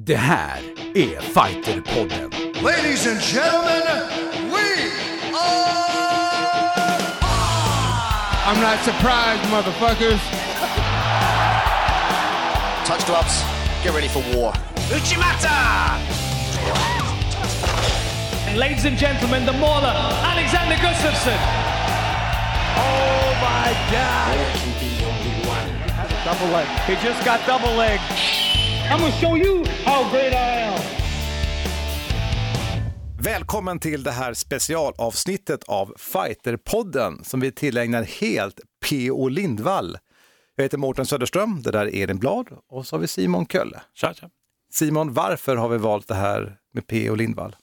Det här är Fighterpodden. Ladies and gentlemen, we are. I'm not surprised, motherfuckers. Touch gloves. Get ready for war. Uchimata! And ladies and gentlemen, the mauler, Alexander Gustafsson. Oh my God! Double leg. He just got double leg. I'm gonna show you how great I am. Välkommen till det här specialavsnittet av Fighterpodden som vi tillägnar helt P.O. Lindvall. Jag heter Mårten Söderström, det där är Elin Blad och så har vi Simon Kölle. Tja, tja. Simon, varför har vi valt det här med P.O. Lindvall?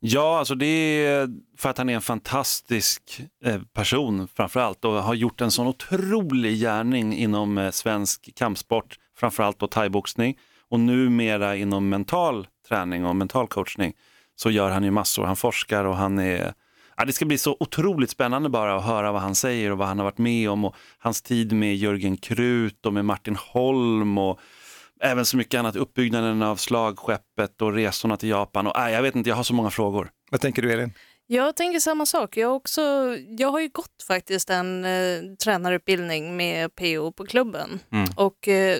Ja, alltså det är för att han är en fantastisk eh, person framför allt och har gjort en sån otrolig gärning inom eh, svensk kampsport, framförallt då thaiboxning och numera inom mental träning och mental coachning så gör han ju massor. Han forskar och han är Ja, det ska bli så otroligt spännande bara att höra vad han säger och vad han har varit med om och hans tid med Jörgen Krut och med Martin Holm och även så mycket annat, uppbyggnaden av slagskeppet och resorna till Japan. Och, äh, jag vet inte, jag har så många frågor. Vad tänker du Elin? Jag tänker samma sak. Jag, har också, jag har ju gått faktiskt en eh, tränarutbildning med PO på klubben. Och eh,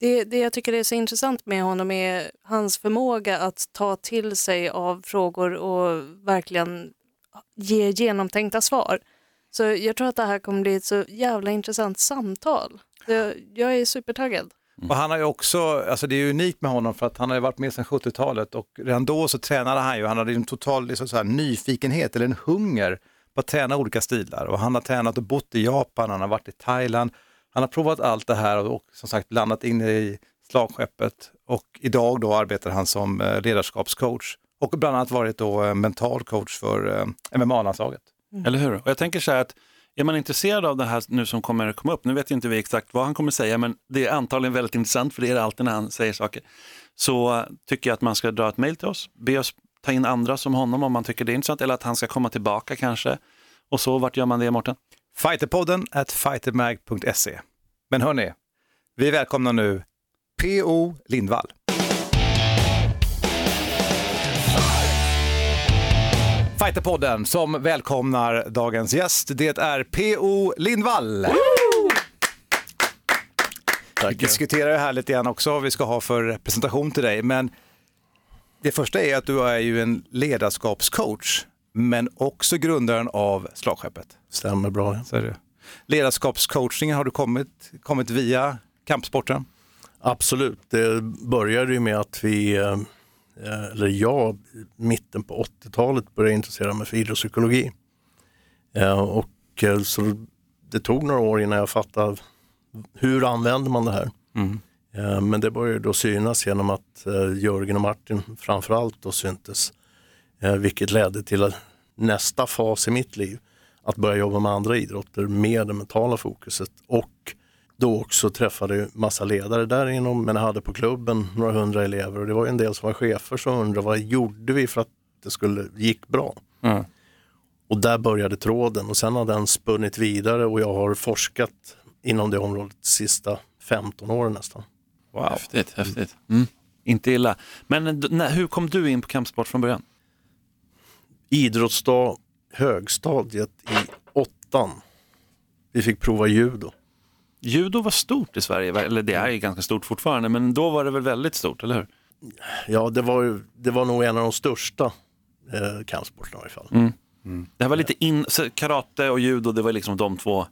det, det jag tycker är så intressant med honom är hans förmåga att ta till sig av frågor och verkligen ge genomtänkta svar. Så jag tror att det här kommer bli ett så jävla intressant samtal. Jag, jag är supertaggad. Mm. Och han har ju också, alltså det är unikt med honom för att han har ju varit med sedan 70-talet och redan då så tränade han ju, han hade en total liksom så här, nyfikenhet eller en hunger på att träna olika stilar och han har tränat och bott i Japan, han har varit i Thailand, han har provat allt det här och, som sagt landat in i slagskeppet och idag då arbetar han som eh, ledarskapscoach och bland annat varit då eh, mental coach för eh, MMA-landslaget. Eller hur? Och jag tänker så här att är man intresserad av det här nu som kommer komma upp, nu vet ju inte vi exakt vad han kommer säga, men det är antagligen väldigt intressant för det är det alltid när han säger saker. Så tycker jag att man ska dra ett mejl till oss, be oss ta in andra som honom om man tycker det är intressant, eller att han ska komma tillbaka kanske. Och så, vart gör man det Mårten? Fighterpodden at fightermag.se. Men hörni, vi välkomnar nu P.O. Lindvall. Fighterpodden som välkomnar dagens gäst, det är P.O. Lindvall. Vi diskuterar det här lite grann också, vad vi ska ha för presentation till dig, men det första är att du är ju en ledarskapscoach, men också grundaren av slagskeppet. Stämmer bra. Så är det. Ledarskapscoachningen har du kommit, kommit via kampsporten? Absolut, det började ju med att vi, eh, eller jag, mitten på 80-talet började intressera mig för idrottspsykologi. Eh, Och eh, så det tog några år innan jag fattade hur använder man det här. Eh, Men det började då synas genom att Jörgen och Martin framförallt då syntes. Vilket ledde till nästa fas i mitt liv, att börja jobba med andra idrotter med det mentala fokuset och då också träffade jag massa ledare där inom, men jag hade på klubben några hundra elever och det var en del som var chefer som undrade vad gjorde vi för att det skulle, gick bra? Och där började tråden och sen har den spunnit vidare och jag har forskat inom det området de sista 15 åren nästan. Wow. Häftigt, häftigt. Mm. Inte illa. Men eh, när, hur kom du in på kampsport från början? Idrottsdag, högstadiet i åttan. Vi fick prova judo. Judo var stort i Sverige, eller det är ju ganska stort fortfarande, men då var det väl väldigt stort, eller hur? Ja, det var, det var nog en av de största eh, kampsporterna i alla fall. Det här var lite in, karate och judo, det var liksom de två,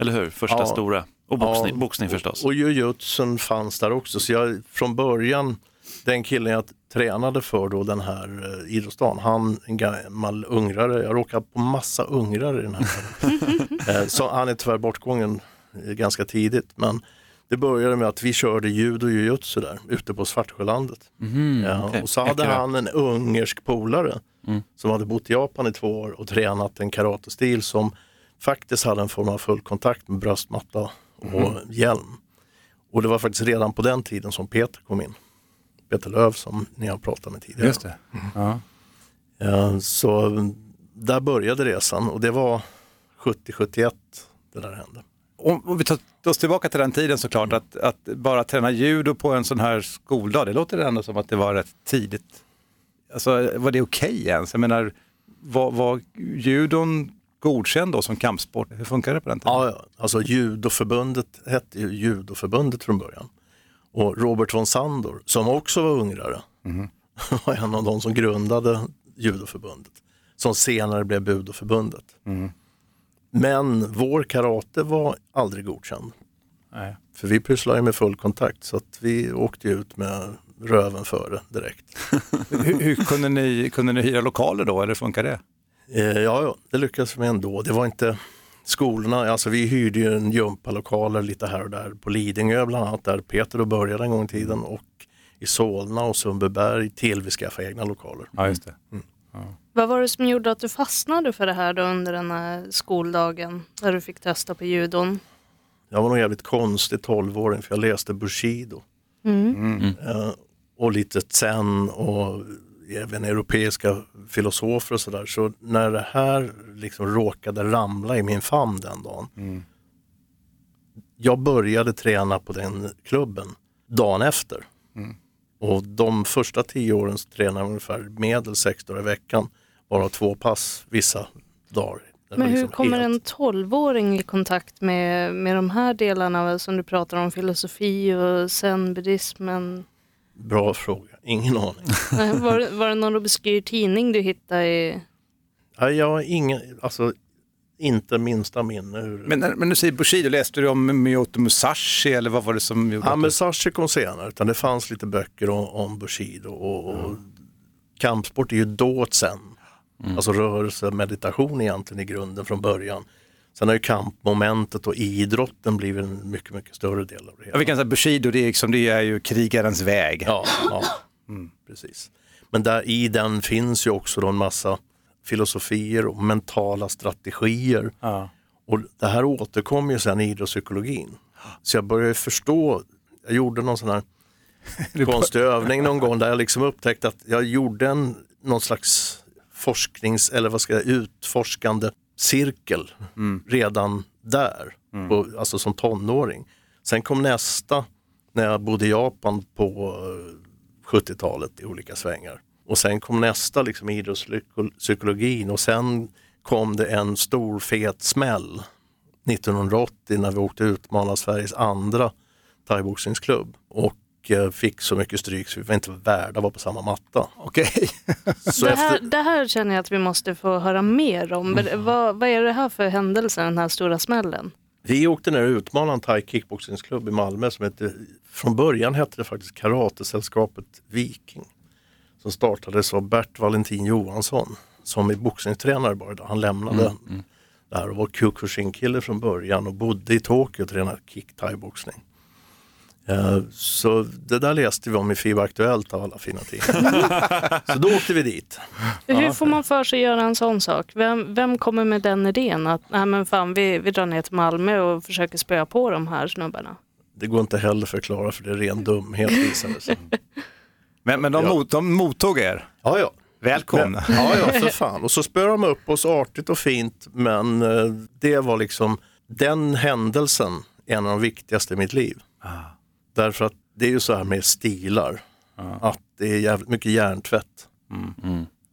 eller hur? Första Ja. stora. Och boxning, Ja, boxning förstås. Och, och jujutsun fanns där också. Så jag från början, den killen jag tränade för då den här eh, idrottsdagen, han en gammal ungrare, jag råkade på massa ungrare i den här eh, Så han är tyvärr bortgången eh, ganska tidigt. Men det började med att vi körde judo och jujutsu där ute på Svartsjölandet. ja, okej. och så hade han en ungersk polare som hade bott i Japan i två år och tränat en karatestil som faktiskt hade en form av full kontakt med bröstmatta och hjälm. Och det var faktiskt redan på den tiden som Peter kom in. Peter Löv som ni har pratat med tidigare. Just det. Ja. Ja, så där började resan och det var 70-71 det där hände. om, vi tar oss tillbaka till den tiden såklart, att, att bara träna judo på en sån här skoldag, det låter ändå som att det var rätt tidigt. Alltså var det okej ens? Jag menar, var, var judon godkänd då som kampsport? Hur funkar det på den tiden? Ja. alltså judoförbundet hette ju judoförbundet från början. Och Robert von Sandor, som också var ungrare, var en av de som grundade judoförbundet. Som senare blev budoförbundet. Men vår karate var aldrig godkänd. Nej. För vi pysslade med full kontakt så att vi åkte ut med röven före direkt. Hur, hur kunde, ni, kunde ni hyra lokaler då, eller funkar det? Eh, ja, ja, det lyckades vi ändå. Det var inte skolorna, alltså vi hyrde ju en gympalokaler lite här och där på Lidingö bland annat där Peter då började en gång i tiden och i Solna och Sundbyberg till vi skaffade egna lokaler. Ja, just det. Vad var det som gjorde att du fastnade för det här då under den här skoldagen när du fick testa på judon? Jag var nog jävligt konstig 12-åring för jag läste Bushido. Eh, och lite zen och även europeiska filosofer och sådär. Så när det här liksom råkade ramla i min famn den dagen. Jag började träna på den klubben dagen efter. Och de första tio åren så tränade jag ungefär medel sex dagar i veckan. Bara två pass vissa dagar. Men hur liksom kommer helt- en 12-åring i kontakt med, med de här delarna som du pratar om, filosofi och zen-buddhismen? Bra fråga, ingen aning. Var, det- var det någon obskyr tidning du hittade i... Nej, jag har ingen, alltså inte minsta minne hur... Men, när- men du säger Bushido, läste du om Miyoto Musashi eller vad var det som gjorde Ja, att men du... Sashi kom senare, utan det fanns lite böcker om, om Bushido och, och kampsport är ju då sen. Alltså rörelse, meditation egentligen i grunden från början. Sen har ju kampmomentet och idrotten blivit en mycket, mycket större del av det Ja, hela. vi kan säga Bushido, det är, liksom, det är ju krigarens väg. Ja, ja. Precis. Men där i den finns ju också då en massa filosofier och mentala strategier. Ja. Och det här återkom ju sen i idrottspsykologin. Så jag började förstå, jag gjorde någon sån här konstig övning någon gång där jag liksom upptäckte att jag gjorde en, någon slags forsknings eller vad ska jag utforskande cirkel redan där, på, alltså som tonåring. Sen kom nästa när jag bodde i Japan på 70-talet i olika svängar. Och sen kom nästa liksom idrottspsykologin och sen kom det en stor fet smäll 1980 när vi åkte utmana Sveriges andra thaiboxningsklubb och eh, fick så mycket stryk så vi var inte värda att vara på samma matta. Okej. Så Det här, efter, det här känner jag att vi måste få höra mer om. Men Vad, vad är det här för händelse, den här stora smällen? Vi åkte ner och utmanade en thai kickboxningsklubb i Malmö som hette, från början hette det faktiskt Karatesällskapet Viking. Som startades av Bert Valentin Johansson som är boxningstränare bara idag. Han lämnade där och var Kyokushin-kille från början och bodde i Tokyo och tränade kick thai-boxning. Eh, Så det där läste vi om i FIBA Aktuellt av alla fina tidningar. Så då åkte vi dit. Hur får man för sig att göra en sån sak? Vem, vem kommer med den idén att nej men fan, vi, vi drar ner till Malmö och försöker spöa på de här snubbarna? Det går inte heller att förklara för det är ren dumhet visade sig. Men, men de, Ja. mot, de mottog er. Ja, ja. Välkomna. Men, ja, ja, för fan. Och så spöade de upp oss artigt och fint, men eh, det var liksom den händelsen, en av de viktigaste i mitt liv. Därför att det är ju så här med stilar, att det är jävligt mycket hjärntvätt.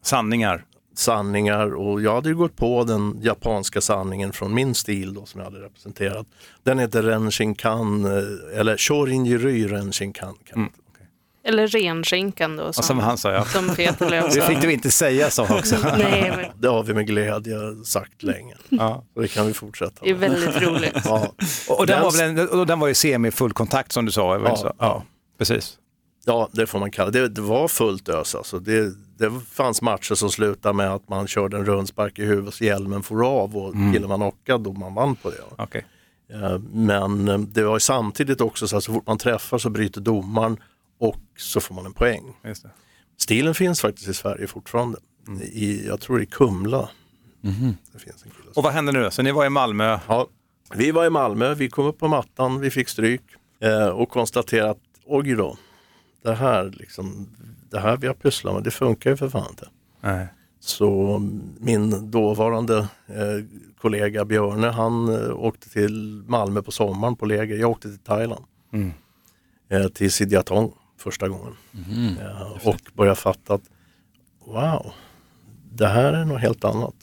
Sanningar. sanningar och jag hade ju gått på den japanska sanningen från min stil då som jag hade representerat. Den heter Renshinkan, eh, eller Shorinjiry Renshinkan. kan det Eller renskinkan då, som, som han sa, ja. som Peter Löf Det fick du inte säga så också. Nej, men Det har vi med glädje sagt länge. Ja. Och det kan vi fortsätta det är med. väldigt roligt. Ja. Och, och, den Den- var väl en, och den var ju semi-full kontakt som du sa? Ja, Ja. så? ja precis. Ja, det får man kalla det. Det var fullt ös alltså. Det, det fanns matcher som slutade med att man körde en rundspark i huvudet så hjälmen for av och killen var knockad och man vann på det. Okej. Eh, Men eh, det var ju samtidigt också så att så fort man träffar så bryter domaren och så får man en poäng. Stilen finns faktiskt i Sverige fortfarande. I, jag tror i Kumla. Det finns en kille. Och vad hände nu då? Så ni var i Malmö. Ja, vi var i Malmö, vi kom upp på mattan, vi fick stryk eh, och konstaterade att oj då, det här, liksom, det här vi har pysslat med, det funkar ju för fan inte. Nej. Så min dåvarande eh, kollega Björne han eh, åkte till Malmö på sommaren på läger. Jag åkte till Thailand. Eh, till Sidiatong första gången. Eh, och började fatta att wow, det här är något helt annat.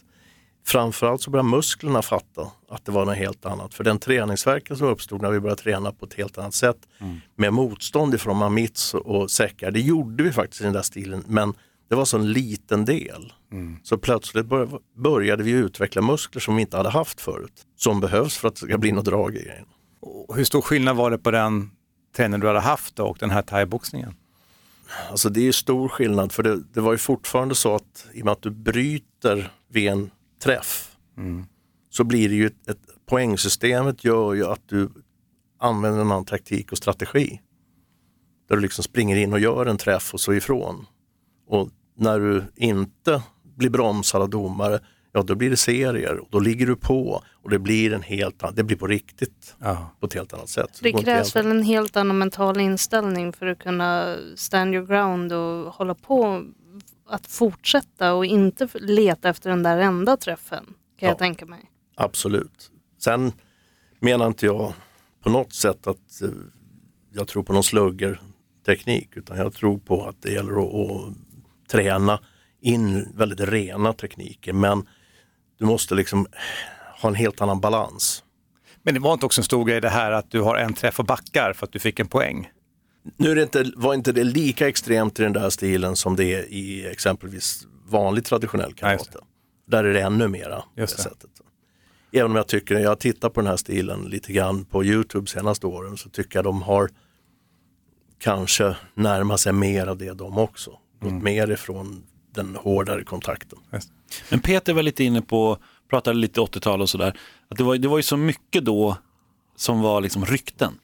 Framförallt så började musklerna fatta att det var något helt annat. För den träningsverken som uppstod när vi började träna på ett helt annat sätt med motstånd ifrån mamits och säckar, det gjorde vi faktiskt i den där stilen men det var så en liten del. Så plötsligt bör- började vi utveckla muskler som vi inte hade haft förut. Som behövs för att det ska bli något drag i grejen. Hur stor skillnad var det på den träning du hade haft då och den här thaiboxningen? Alltså det är ju stor skillnad för det, det var ju fortfarande så att i och med att du bryter vid en träff så blir det ju ett, ett poängsystemet gör ju att du använder en annan taktik och strategi. Där du liksom springer in och gör en träff och så ifrån. Och när du inte blir bromsad av domare, ja då blir det serier och då ligger du på och det blir en helt annan, det blir på riktigt Ja. på ett helt annat sätt. Så Det krävs väl en helt annan mental inställning för att kunna stand your ground och hålla på att fortsätta och inte leta efter den där enda träffen kan Ja. jag tänka mig. Absolut. Sen menar inte jag på något sätt att eh, jag tror på någon sluggerteknik utan jag tror på att det gäller att, att träna in väldigt rena tekniker men du måste liksom ha en helt annan balans. Men det var inte också en stor grej det här att du har en träff och backar för att du fick en poäng? Nu är det inte, var inte det lika extremt i den där stilen som det är i exempelvis vanlig traditionell karate. Där är det ännu mera Just det. sättet. Även om jag tycker, jag tittar på den här stilen lite grann på Youtube senaste åren så tycker jag de har kanske närmat sig mer av det de också. Gått Mm. mer ifrån den hårdare kontakten. Men Peter var lite inne på, pratade lite 80-tal och sådär, att det var, det var ju så mycket då som var liksom rykten.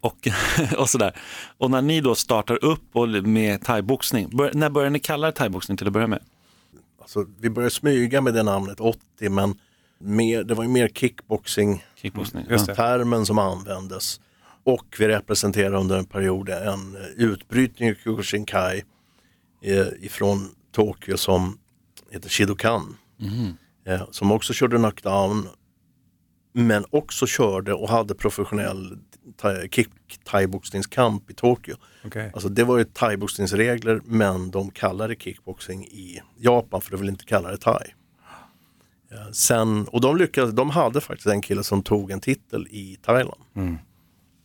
Och, och sådär. Och när ni då startar upp och med thaiboxning, bör, när började ni kalla det thaiboxning till att börja med? Alltså, vi började smyga med det namnet 80 men mer, det var ju mer kickboxing Kickboxning. Just Ja. termen som användes. Och vi representerade under en period en eh, utbrytning i Kyokushinkai ifrån Tokyo som heter Shidokan. Eh, som också körde knockdown men också körde och hade professionell kick thaiboxningskamp i Tokyo. Okej. Alltså det var ju thaiboxningsregler men de kallade kickboxing i Japan för de vill inte kalla det thai. Eh, Sen, och de lyckades, de hade faktiskt en kille som tog en titel i Thailand.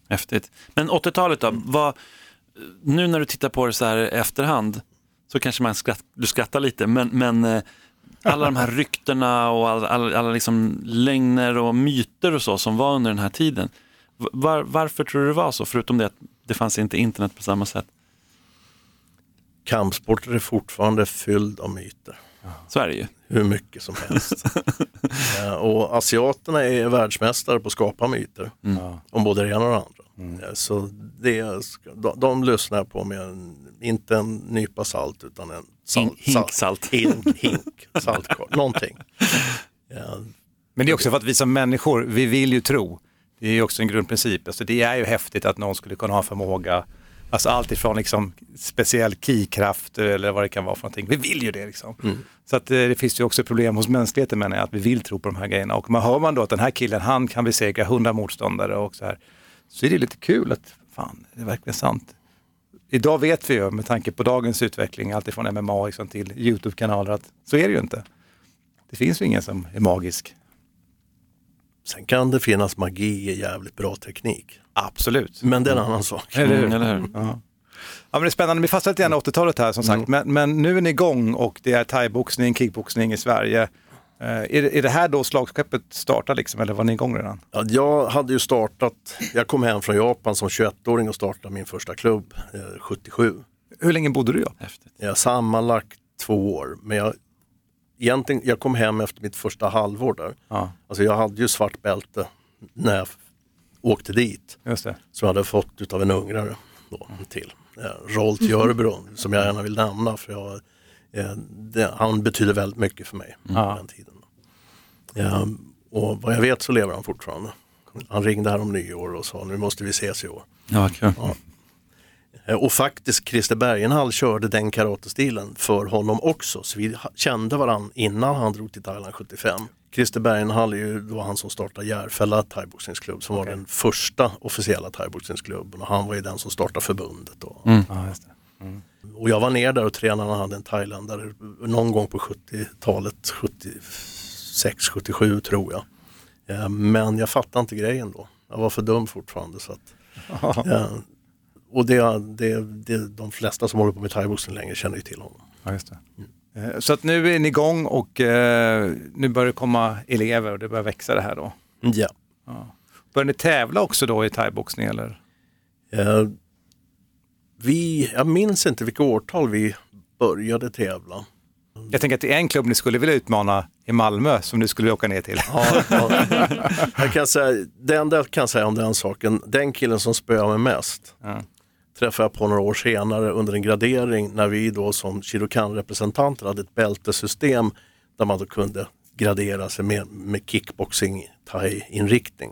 Häftigt. Men 80-talet då, vad, nu när du tittar på det så här efterhand så kanske man skratt, du skrattar lite, men, men eh, alla de här ryktena och alla, alla, alla liksom lögner och myter och så som var under den här tiden. Var, varför tror du det var så? Förutom det att det fanns inte internet på samma sätt. Kampsporter är fortfarande fylld av myter. Så är det ju. Hur mycket som helst. Eh, och asiaterna är världsmästare på att skapa myter. Om både det ena och det andra. Eh, Så det, de, de lyssnar på med en, inte en nypa salt utan en salt, Hink- hink salt. Hink, hink saltkvarn, någonting. Men det är också för att vi som människor, vi vill ju tro. Det är också en grundprincip. Alltså det är ju häftigt att någon skulle kunna ha förmåga, alltså allt ifrån liksom speciell kikraft eller vad det kan vara för någonting. Vi vill ju det liksom. Så att eh, det finns ju också problem hos mänskligheten menar jag, att vi vill tro på de här grejerna. Och man hör man då att den här killen, han kan besegra hundra motståndare och så här. Så är det lite kul att, fan, det är verkligen sant. Idag vet vi ju med tanke på dagens utveckling, alltifrån MMA liksom till YouTube-kanaler, att så är det ju inte. Det finns ju ingen som är magisk. Sen kan det finnas magi i jävligt bra teknik. Absolut. Men det är en annan sak. Eller hur? Mm, eller hur? Ja. Ja, men det är spännande, vi fastnar lite grann i 80-talet här som sagt, men, men nu är ni igång och det är thaiboxning, kickboxning i Sverige. Eh, är, det, är det här då slagskeppet startar liksom, eller var ni igång redan? Ja, jag hade ju startat, jag kom hem från Japan som 21-åring och startade min första klubb eh, 77. Hur länge bodde du i Japan? Har sammanlagt två år, men jag, egentligen, jag kom hem efter mitt första halvår där. Ja, Alltså jag hade ju svart bälte när jag åkte dit, just det. som jag hade fått utav en ungrare då, till. Eh, Rolt Jörbro, som jag gärna vill nämna, för jag, eh, det, han betyder väldigt mycket för mig Ja. den tiden. Eh, och vad jag vet så lever han fortfarande. Han ringde här om nyår och sa nu måste vi ses i år. Ja, vad kul. Eh, Och faktiskt Christer Bergenhall körde den karatestilen för honom också. Så vi kände varandra innan han drog till Thailand 75. Christer Bergenhall är ju då han som startade Järfälla thaiboxningsklubb som var den första officiella thaiboxningsklubben och han var ju den som startade förbundet. Då. Ja, just det. Och jag var ner där och tränade han hade en thailändare någon gång på 70-talet, 76, 77 tror jag. Eh, Men jag fattade inte grejen då. Jag var för dum fortfarande. Så att, eh, och det, det, det, de flesta som håller på med thaiboxning länge känner ju till honom. Ja, just det. Eh, Så att nu är ni igång och eh, nu börjar det komma elever och det börjar växa det här då. Ja. Börjar ni tävla också då i thaiboxning eller? Eh, Vi, jag minns inte vilka årtal vi började tävla. Jag tänker att det är en klubb ni skulle vilja utmana i Malmö som du skulle åka ner till. Ja, ja. Jag kan säga, det enda jag kan säga om den saken, den killen som spöade mig mest Ja. Träffade jag på några år senare under en gradering när vi då som Shirokan-representanter hade ett bältesystem där man då kunde gradera sig med, med kickboxing thai-inriktning.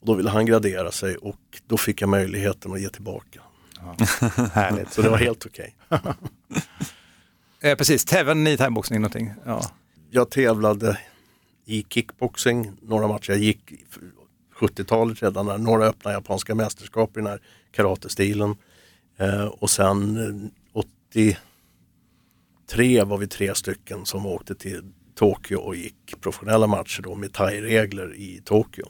Och då ville han gradera sig och då fick jag möjligheten att ge tillbaka. Härligt. Så det var helt okej. Eh, precis, tävlade ni i thaiboxning någonting? Ja. Jag tävlade i kickboxing några matcher. Jag gick 70-talet redan, när några öppna japanska mästerskap i den här karatestilen. Eh, och sen eh, 83 var vi tre stycken som åkte till Tokyo och gick professionella matcher då med thai-regler i Tokyo.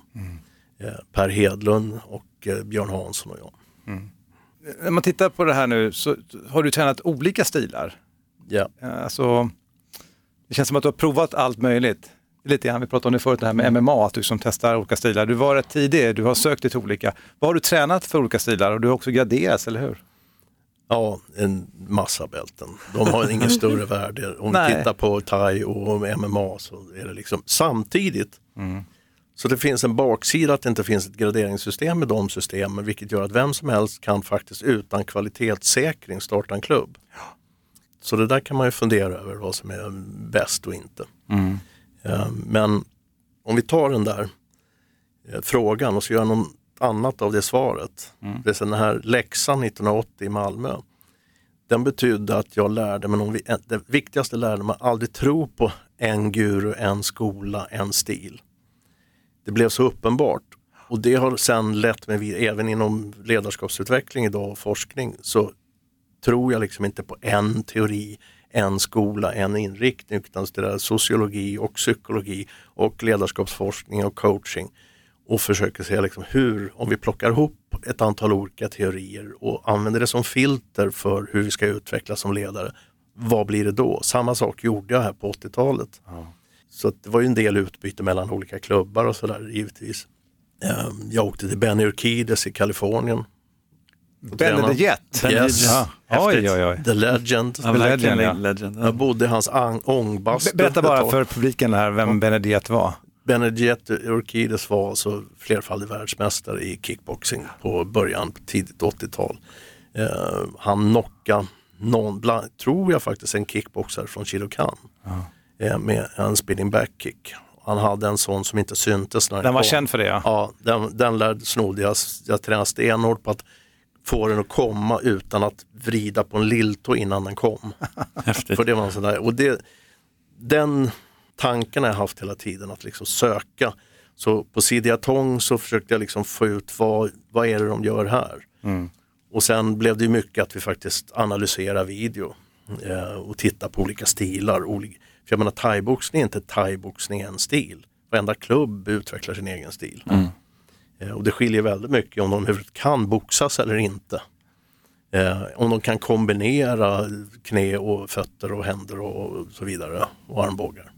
Eh, per Hedlund och eh, Björn Hansson och jag. När man tittar på det här nu så har du tränat olika stilar. Ja. Eh, Alltså, det känns som att du har provat allt möjligt. Lite grann, vi pratade om det förut, det här med MMA, att du som testar olika stilar. Du var rätt tidig, du har sökt dig till olika. Vad har du tränat för olika stilar och du har också graderats, eller hur? Ja, en massa bälten. De har ingen större värde. Om vi Nej. tittar på thai och MMA så är det liksom samtidigt. Så det finns en baksida att det inte finns ett graderingssystem med de systemen vilket gör att vem som helst kan faktiskt utan kvalitetssäkring starta en klubb. Så det där kan man ju fundera över vad som är bäst och inte. Eh, Men om vi tar den där eh, frågan och så gör något annat av det svaret. Det är den här läxan 1980 i Malmö. Den betydde att jag lärde mig, någon, det viktigaste lärde mig, aldrig tro på en guru, en skola, en stil. Det blev så uppenbart. Och det har sen lett mig vid, även inom ledarskapsutveckling idag och forskning, så tror jag liksom inte på en teori, en skola, en inriktning, utan det är sociologi och psykologi och ledarskapsforskning och coaching. Och försöker se liksom hur, om vi plockar ihop ett antal olika teorier och använder det som filter för hur vi ska utvecklas som ledare, vad blir det då? Samma sak gjorde jag här på 80-talet. Så att det var ju en del utbyte mellan olika klubbar och sådär givetvis. Ehm, Jag åkte till Benny Urquidez i Kalifornien. Ben the Jet. Yes. Ja. Oj, oj, oj. The Legend. Ja, The Legend, legend. Jag bodde i hans. Be- Berätta bara för publiken här vem Benediet var. Benedict Urquidez var alltså flerfaldig världsmästare i kickboxing på början, på tidigt 80-tal. Eh, han knockade någon, bland, tror jag faktiskt, en kickboxare från Chilokan eh, med en spinning back kick. Han hade en sån som inte syntes när Den var kom. känd för det ja. Ja, den, den lärde, snodde jag. Jag tränade stenhårt på att få den att komma utan att vrida på en lilltå innan den kom. Häftigt. För det var en sån där, och det, den tanken har jag haft hela tiden, att liksom söka. Så på Sidiatong så försökte jag liksom få ut vad, vad är det de gör här? Och sen blev det mycket att vi faktiskt analyserar video eh, och tittar på olika stilar. Olika, för jag menar thaiboxning är inte thaiboxning en stil. Varenda klubb utvecklar sin egen stil. Eh, och det skiljer väldigt mycket om de kan boxas eller inte. Eh, om de kan kombinera knä och fötter och händer och så vidare och armbågar.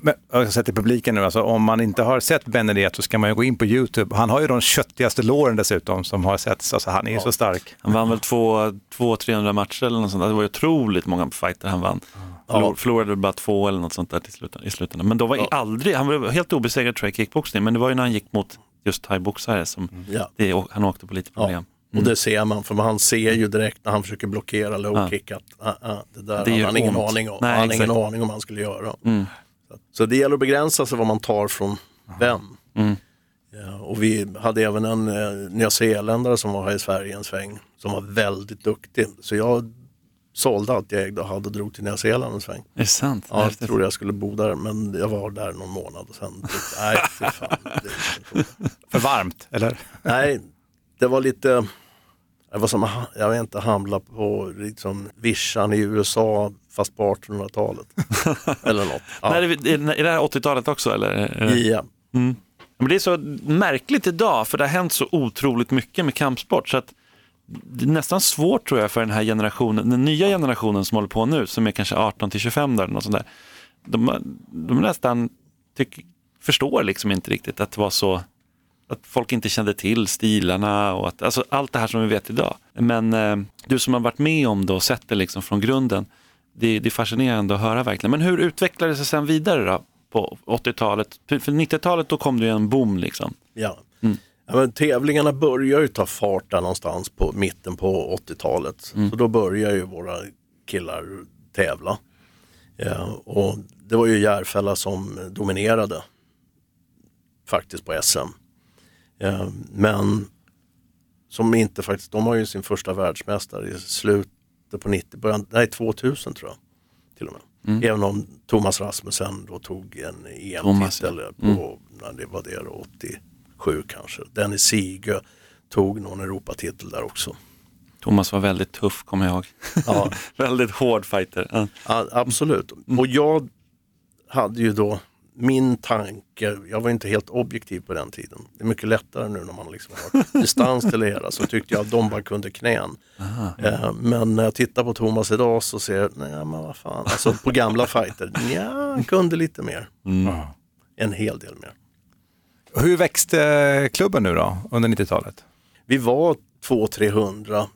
Men, jag i publiken nu, alltså, om man inte har sett Benediet så ska man ju gå in på YouTube. Han har ju de köttigaste låren dessutom som har setts. Alltså, han är ju så stark. Han vann väl två, två 300 matcher eller något sånt. Det var ju otroligt många fighter han vann. Förlor, Förlorade bara två eller något sånt där till slut, i slutändan. Men då var aldrig, han var helt obesegrad tror jag i kickboxning, men det var ju när han gick mot just thaiboxare som Ja. det, han åkte på lite problem. Och det ser man, för man ser ju direkt när han försöker blockera low kick att ah, ah, det där Det gör han ingen aning om. Nej, han hade ingen exakt. aning om han skulle göra. Mm. Så, det gäller att begränsa sig vad man tar från vem. Mm. Ja, och vi hade även en eh, nyzeeländare som var här i Sverige en sväng som var väldigt duktig. Så jag sålde allt jag ägde och hade och drog till Nya Zeeland en sväng. Är det sant? Ja, jag trodde jag skulle bo där men jag var där någon månad och sen tyckte nej, fy fan. För varmt, eller? nej, det var lite, det var som, jag vet inte, hamla på liksom vischan i USA fast på 1800-talet. Eller något. Ja. Nej, är, det, är det här 80-talet också eller? Det- Ja. Men det är så märkligt idag för det har hänt så otroligt mycket med kampsport så att det är nästan svårt tror jag för den här generationen, den nya generationen som håller på nu som är kanske 18 till 25 där, eller något sånt där. De, de nästan tyck, förstår liksom inte riktigt att det var så att folk inte kände till stilarna och att, alltså allt det här som vi vet idag. Men eh, du som har varit med om det och sett det liksom från grunden, det, det är fascinerande att höra verkligen. Men hur utvecklade det sig sen vidare då på 80-talet? För för 90-talet då kom det ju en boom liksom. Ja. Ja, men tävlingarna börjar ju ta fart där någonstans på mitten på 80-talet. Så då börjar ju våra killar tävla. Ja, och det var ju Järfälla som dominerade faktiskt på SM. Ja, men som inte faktiskt, de har ju sin första världsmästare i slutet på 90, början, nej 2000 tror jag. Till och med. Även om Thomas Rasmussen då tog en EM-titel på, när det var det då, 87 kanske. Dennis Sigö tog någon Europatitel där också. Thomas var väldigt tuff, kommer jag ihåg. Ja, väldigt hård fighter. Ja. absolut. Och jag hade ju då min tanke, jag var inte helt objektiv på den tiden. Det är mycket lättare nu när man liksom har distans till det hela. Så tyckte jag att de bara kunde knän. Eh, men när jag tittar på Thomas idag så ser jag, nej men vad fan, alltså på gamla fighter, ja, han kunde lite mer. En hel del mer. Hur växte klubben nu då under 90-talet? Vi var 200-300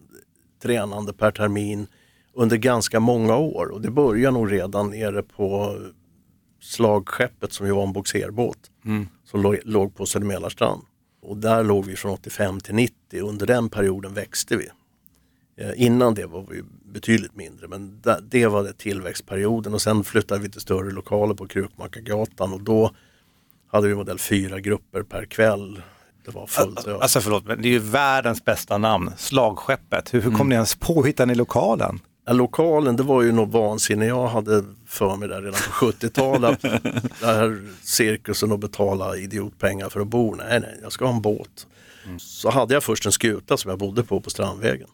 tränande per termin under ganska många år och det började nog redan nere på slagskeppet som ju var en boxerbåt som låg, på Södermälarstrand. Och där låg vi från 85 till 90 under den perioden växte vi. Eh, innan det var vi betydligt mindre men det var det tillväxtperioden och sen flyttade vi till större lokaler på Krukmakargatan och då hade vi modell fyra grupper per kväll. Det var fullt över. Alltså förlåt, men det är ju världens bästa namn, Slagskeppet. Hur, hur kom ni ens på att hitta den i lokalen? Ja, lokalen, det var ju något vansinne jag hade för mig där redan på 70-talet. Den här cirkusen och betala idiotpengar för att bo. Nej, nej, jag ska ha en båt. Så hade jag först en skuta som jag bodde på på Strandvägen.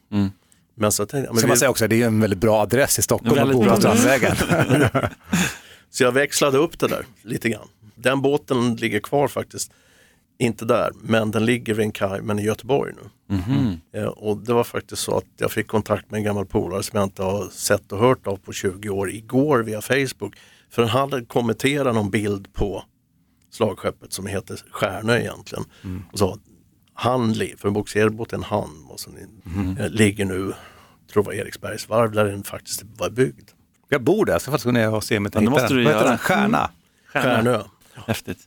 Men så tänkte men Ska man säga också, det är ju en väldigt bra adress i Stockholm att bo på Strandvägen. så jag växlade upp det där lite grann. Den båten ligger kvar faktiskt. Inte där, men den ligger vid en kaj, men i Göteborg nu. Eh, och det var faktiskt så att jag fick kontakt med en gammal polare som jag inte har sett och hört av på 20 år igår via Facebook. För han hade kommenterat någon bild på slagskeppet som heter Stjärnö egentligen. Och sa han, för en bogserbåt är en han, och så, eh, ligger nu, tror jag var Eriksbergs varv där den faktiskt var byggd. Jag bor där, jag ska faktiskt gå ner och se om jag Ja, hittar den. Vad heter den? Stjärna? Stjärnö. Häftigt.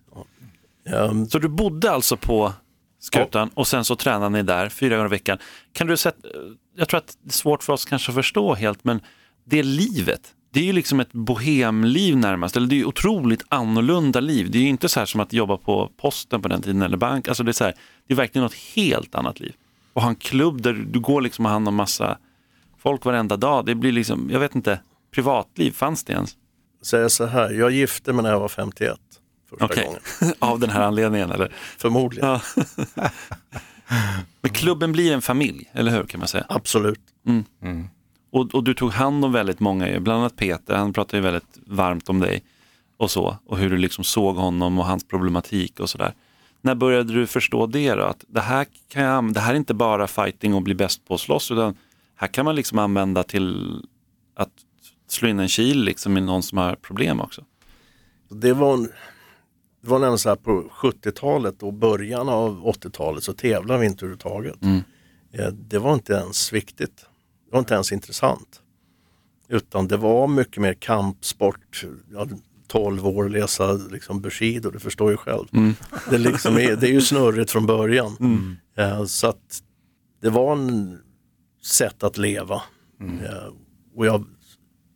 Ehm, Så du bodde alltså på skutan och sen så tränade ni där fyra gånger i veckan. Kan du sätta, jag tror att det är svårt för oss kanske att förstå helt, men det livet, det är ju liksom ett bohemliv närmast, eller det är ju otroligt annorlunda liv. Det är ju inte så här som att jobba på posten på den tiden eller bank, alltså det är så här, det är verkligen något helt annat liv. Och ha en klubb där du går liksom och hand om massa folk varenda dag, det blir liksom, jag vet inte, privatliv, fanns det ens? säga så här, jag gifte mig när jag var 51 första Okej, gången. av den här anledningen eller? Förmodligen, Ja. Men klubben blir en familj, eller hur kan man säga? absolut. Och, och du tog hand om väldigt många, bland annat Peter, han pratade ju väldigt varmt om dig och så. Och hur du liksom såg honom och hans problematik och sådär. När började du förstå det då? Att det här, kan jag, det här är inte bara fighting och bli bäst på att slåss, utan här kan man liksom använda till att slå in en kil liksom i någon som har problem också. Det var, en- det var nämligen så här på 70-talet och början av 80-talet så tävlade vi inte överhuvudtaget. Eh, Det var inte ens viktigt. Det var inte ens intressant. Utan det var mycket mer kampsport. Jag hade 12 år läsa liksom Bushido, du förstår ju själv. Det, liksom är, det är ju snurrigt från början. Eh, Så att det var en sätt att leva. Eh, Och jag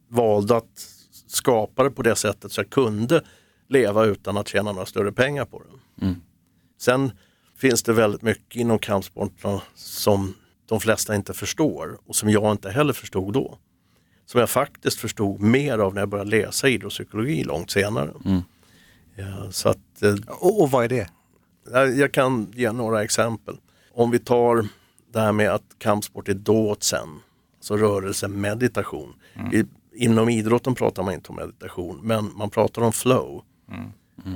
valde att skapa det på det sättet så jag kunde leva utan att tjäna några större pengar på det. Sen finns det väldigt mycket inom kampsporterna som de flesta inte förstår och som jag inte heller förstod då. Som jag faktiskt förstod mer av när jag började läsa idrottspsykologi långt senare. Ja, så att, eh, Och, och vad är det? jag kan ge några exempel. Om vi tar det här med att kampsport är dåtsen, alltså rörelse, meditation. I, inom idrotten pratar man inte om meditation, men man pratar om flow.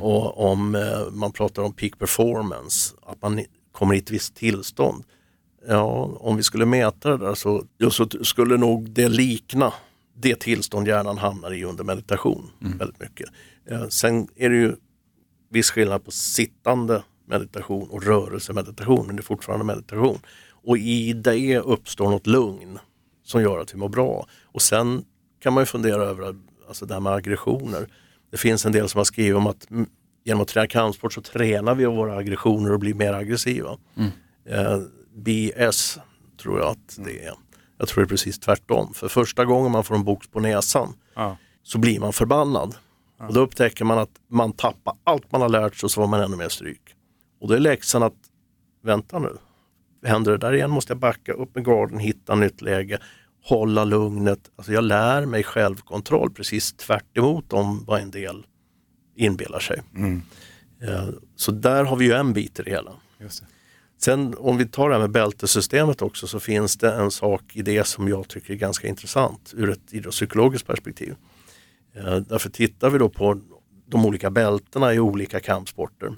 Och om eh, man pratar om peak performance, att man kommer i ett visst tillstånd. Ja, om vi skulle mäta det där så, så skulle nog det likna det tillstånd hjärnan hamnar i under meditation väldigt mycket. Eh, sen är det ju viss skillnad på sittande meditation och rörelsemeditation, men det är fortfarande meditation. Och i det uppstår något lugn som gör att vi mår bra. Och sen kan man ju fundera över alltså det här med aggressioner. Det finns en del som har skrivit om att mm, genom att träna kampsport så tränar vi våra aggressioner och blir mer aggressiva. Eh, BS tror jag att det är. Jag tror det är precis tvärtom. För första gången man får en box på näsan Ja. så blir man förbannad. Och då upptäcker man att man tappar allt man har lärt sig och så får man ännu mer stryk. Och då är läxan att, vänta nu, händer det där igen måste jag backa upp med garden, hitta nytt läge, hålla lugnet. Alltså jag lär mig självkontroll precis tvärt emot om vad en del inbillar sig. Eh, Så där har vi ju en bit i det hela. Det. Sen om vi tar det här med bältesystemet också så finns det en sak i det som jag tycker är ganska intressant ur ett idrottspsykologiskt perspektiv. Eh, därför tittar vi då på de olika bältena i olika kampsporter.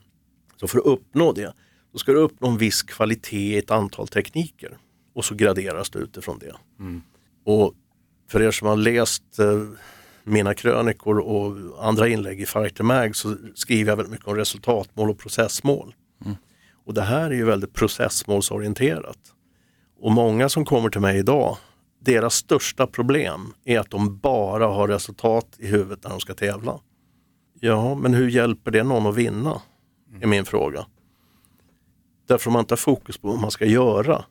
Så för att uppnå det, då ska du uppnå en viss kvalitet i ett antal tekniker och så graderas det utifrån det. Och för er som har läst eh, mina krönikor och andra inlägg i Fighter Mag så skriver jag väldigt mycket om resultatmål och processmål. Och det här är ju väldigt processmålsorienterat. Och många som kommer till mig idag, deras största problem är att de bara har resultat i huvudet när de ska tävla. Ja, men hur hjälper det någon att vinna? Är min fråga. Därför om man inte har fokus på vad man ska göra,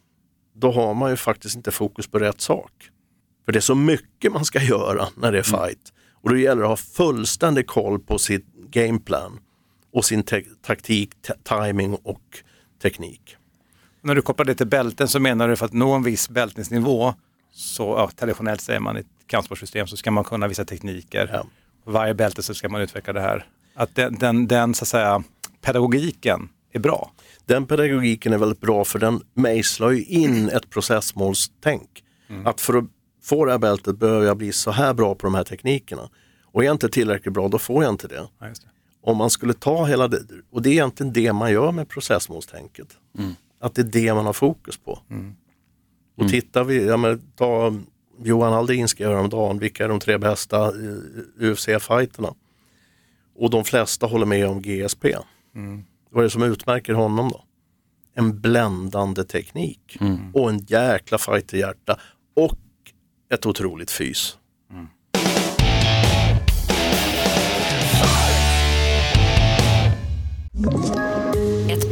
då har man ju faktiskt inte fokus på rätt sak. För det är så mycket man ska göra när det är fight. Och då gäller det att ha fullständig koll på sitt gameplan och sin taktik, timing och teknik. När du kopplar det till bälten så menar du för att nå en viss bältningsnivå, så ja, traditionellt säger man i ett kampsportsystem så ska man kunna vissa tekniker. Ja. Varje bälte så ska man utveckla det här. Att den, den, den så att säga, pedagogiken är bra. Den pedagogiken är väldigt bra för den mejslar ju in ett processmålstänk. Att för att få det här bältet behöver jag bli så här bra på de här teknikerna. Och är jag inte tillräckligt bra, då får jag inte det. Ja, just det. Om man skulle ta hela det, och det är egentligen det man gör med processmålstänket. Att det är det man har fokus på. Och tittar vi, ja, men, ta Johan Aldin skrev häromdagen, vilka är de tre bästa UFC-fighterna? Och de flesta håller med om GSP. Vad är det som utmärker honom då? En bländande teknik och en jäkla fighterhjärta och ett otroligt fys. Ett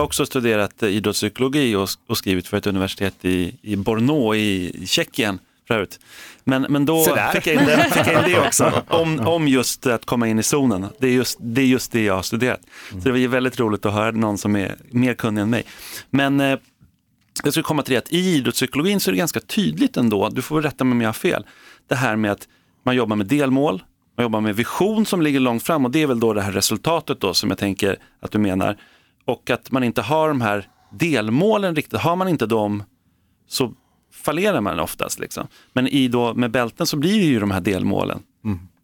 Jag har också studerat idrottspsykologi och, och skrivit för ett universitet i, i Brno i Tjeckien förut. Men, men då fick jag, in det, fick jag in det också, om, om just att komma in i zonen. Det är just det, är just det jag har studerat. Så det var väldigt roligt att höra någon som är mer kunnig än mig. Men eh, jag skulle komma till det att i idrottspsykologin så är det ganska tydligt ändå, du får väl rätta mig om jag har fel, det här med att man jobbar med delmål, man jobbar med vision som ligger långt fram och det är väl då det här resultatet då som jag tänker att du menar. Och att man inte har de här delmålen riktigt, har man inte dem så fallerar man oftast. Liksom. Men i då, med bälten så blir det ju de här delmålen.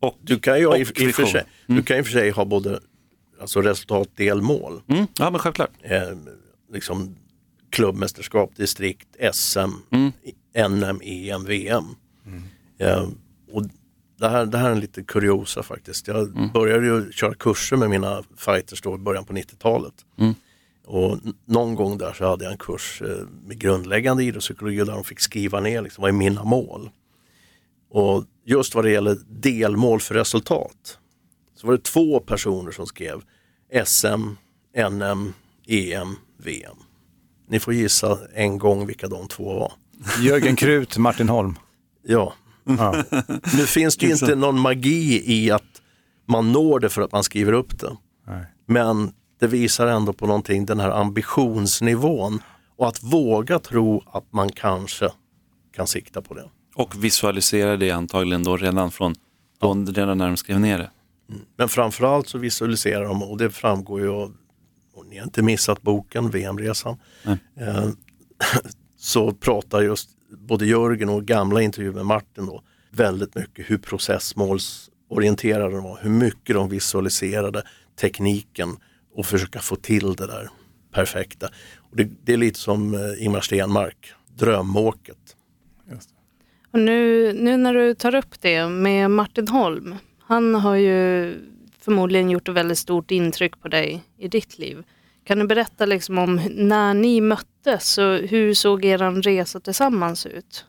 Och, Du kan ju och i, i, för sig, du kan ju i för sig ha både alltså resultatdelmål, Mm, ja men självklart. eh, liksom klubbmästerskap, distrikt, SM, NM, EM, VM. Eh, och det här, det här är en liten kuriosa faktiskt. Jag Mm. började ju köra kurser med mina fighters då i början på 90-talet. Mm. Och någon gång där så hade jag en kurs eh, med grundläggande idrottspsykologi där de fick skriva ner liksom, vad är mina mål. Och just vad det gäller delmål för resultat så var det två personer som skrev SM, NM, EM, VM. Ni får gissa en gång vilka de två var. Jörgen Krut, Martin Holm. Ja. Ja. Nu finns det ju inte någon magi i att man når det för att man skriver upp det. Nej. Men det visar ändå på någonting, den här ambitionsnivån och att våga tro att man kanske kan sikta på det. Och visualisera det antagligen då redan från då, redan när de skrev ner det. Men framförallt så visualiserar de och det framgår ju av, och ni har inte missat boken VM-resan, eh, så pratar just både Jörgen och gamla intervjuer med Martin då väldigt mycket hur processmålsorienterade de var, hur mycket de visualiserade tekniken och försöka få till det där perfekta. Och det, det är lite som eh, Ingmar Stenmark, drömåket. Och nu, nu när du tar upp det med Martin Holm, han har ju förmodligen gjort ett väldigt stort intryck på dig i ditt liv. Kan du berätta liksom om när ni möttes och hur såg er resa tillsammans ut?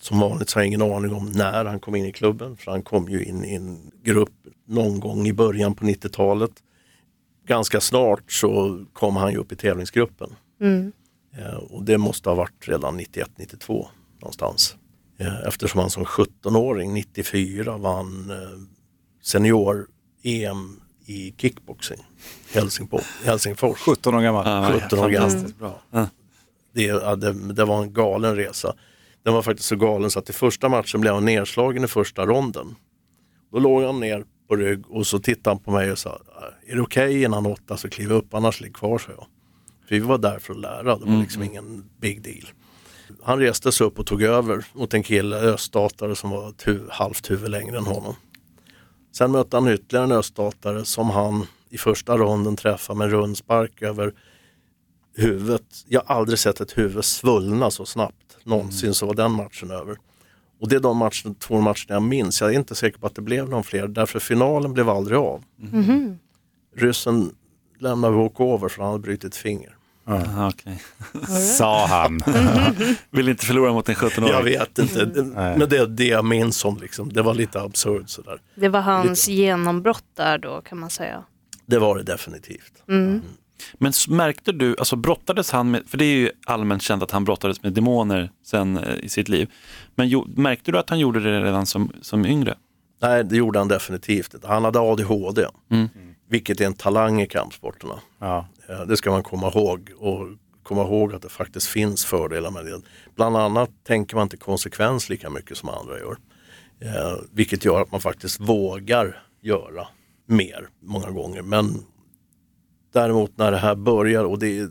Som vanligt så har jag ingen aning om när han kom in i klubben, för han kom ju in i en grupp någon gång i början på 90-talet. Ganska snart så kom han ju upp i tävlingsgruppen. Mm. Eh, och det måste ha varit redan 91-92 någonstans. Eh, eftersom han som 17-åring, 94, vann eh, senior-EM i kickboxing Helsingfors. Helsingfors. 17 år gammal. Ja, 17 år gammal. fantastiskt bra. Ja. Det, ja, det, det var en galen resa. Den var faktiskt så galen så att i första matchen blev han nedslagen i första ronden. Då låg han ner på rygg och så tittade han på mig och sa, är det okej innan åtta så kliv upp annars ligg kvar, så jag. För vi var där för att lära, det var liksom ingen big deal. Han reste sig upp och tog över mot en kille, öststatare som var ett hu- halvt huvud längre än honom. Sen mötte han ytterligare en öststatare som han i första ronden träffade med rundspark över huvudet. Jag har aldrig sett ett huvud svullna så snabbt. Någonsin så var den matchen över. Och det är de matcherna, två matcherna jag minns. Jag är inte säker på att det blev någon fler därför finalen blev aldrig av. Mhm. Ryssen lämnade walkover för han hade brutit finger. Aha, okej. Sa han. Vill inte förlora mot en 17-åring. Jag vet inte, men det är det jag minns om. Liksom. Det var lite absurt sådär. Det var hans genombrott där då kan man säga. Det var det definitivt. Mm. Men s- märkte du, alltså brottades han med, för det är ju allmänt känt att han brottades med demoner sen eh, i sitt liv. Men jo, märkte du att han gjorde det redan som, som yngre? Nej, det gjorde han definitivt. inte. Han hade ADHD, Mm. vilket är en talang i kampsporterna. Ja. Eh, det ska man komma ihåg och komma ihåg att det faktiskt finns fördelar med det. Bland annat tänker man inte konsekvens lika mycket som andra gör. Eh, vilket gör att man faktiskt vågar göra mer många gånger. Men däremot när det här börjar och det är,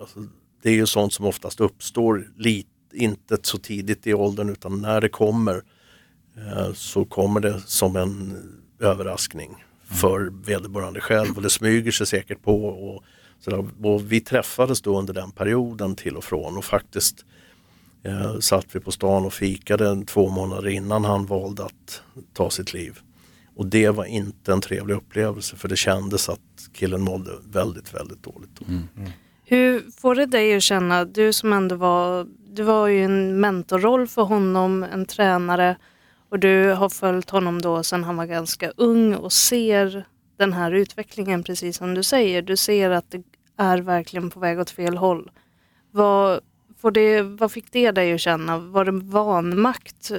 alltså, det är ju sånt som oftast uppstår lite, inte så tidigt i åldern utan när det kommer eh, så kommer det som en överraskning för vederbörande själv och det smyger sig säkert på. Och, sådär. och vi träffades då under den perioden till och från och faktiskt eh, satt vi på stan och fikade en, två månader innan han valde att ta sitt liv. Och det var inte en trevlig upplevelse för det kändes att killen mådde väldigt, väldigt dåligt. Då. Hur får det dig att känna, du som ändå var, du var ju en mentorroll för honom, en tränare och du har följt honom då sedan han var ganska ung och ser den här utvecklingen precis som du säger. Du ser att det är verkligen på väg åt fel håll. Vad, får det, vad fick det dig att känna? Var det vanmakt?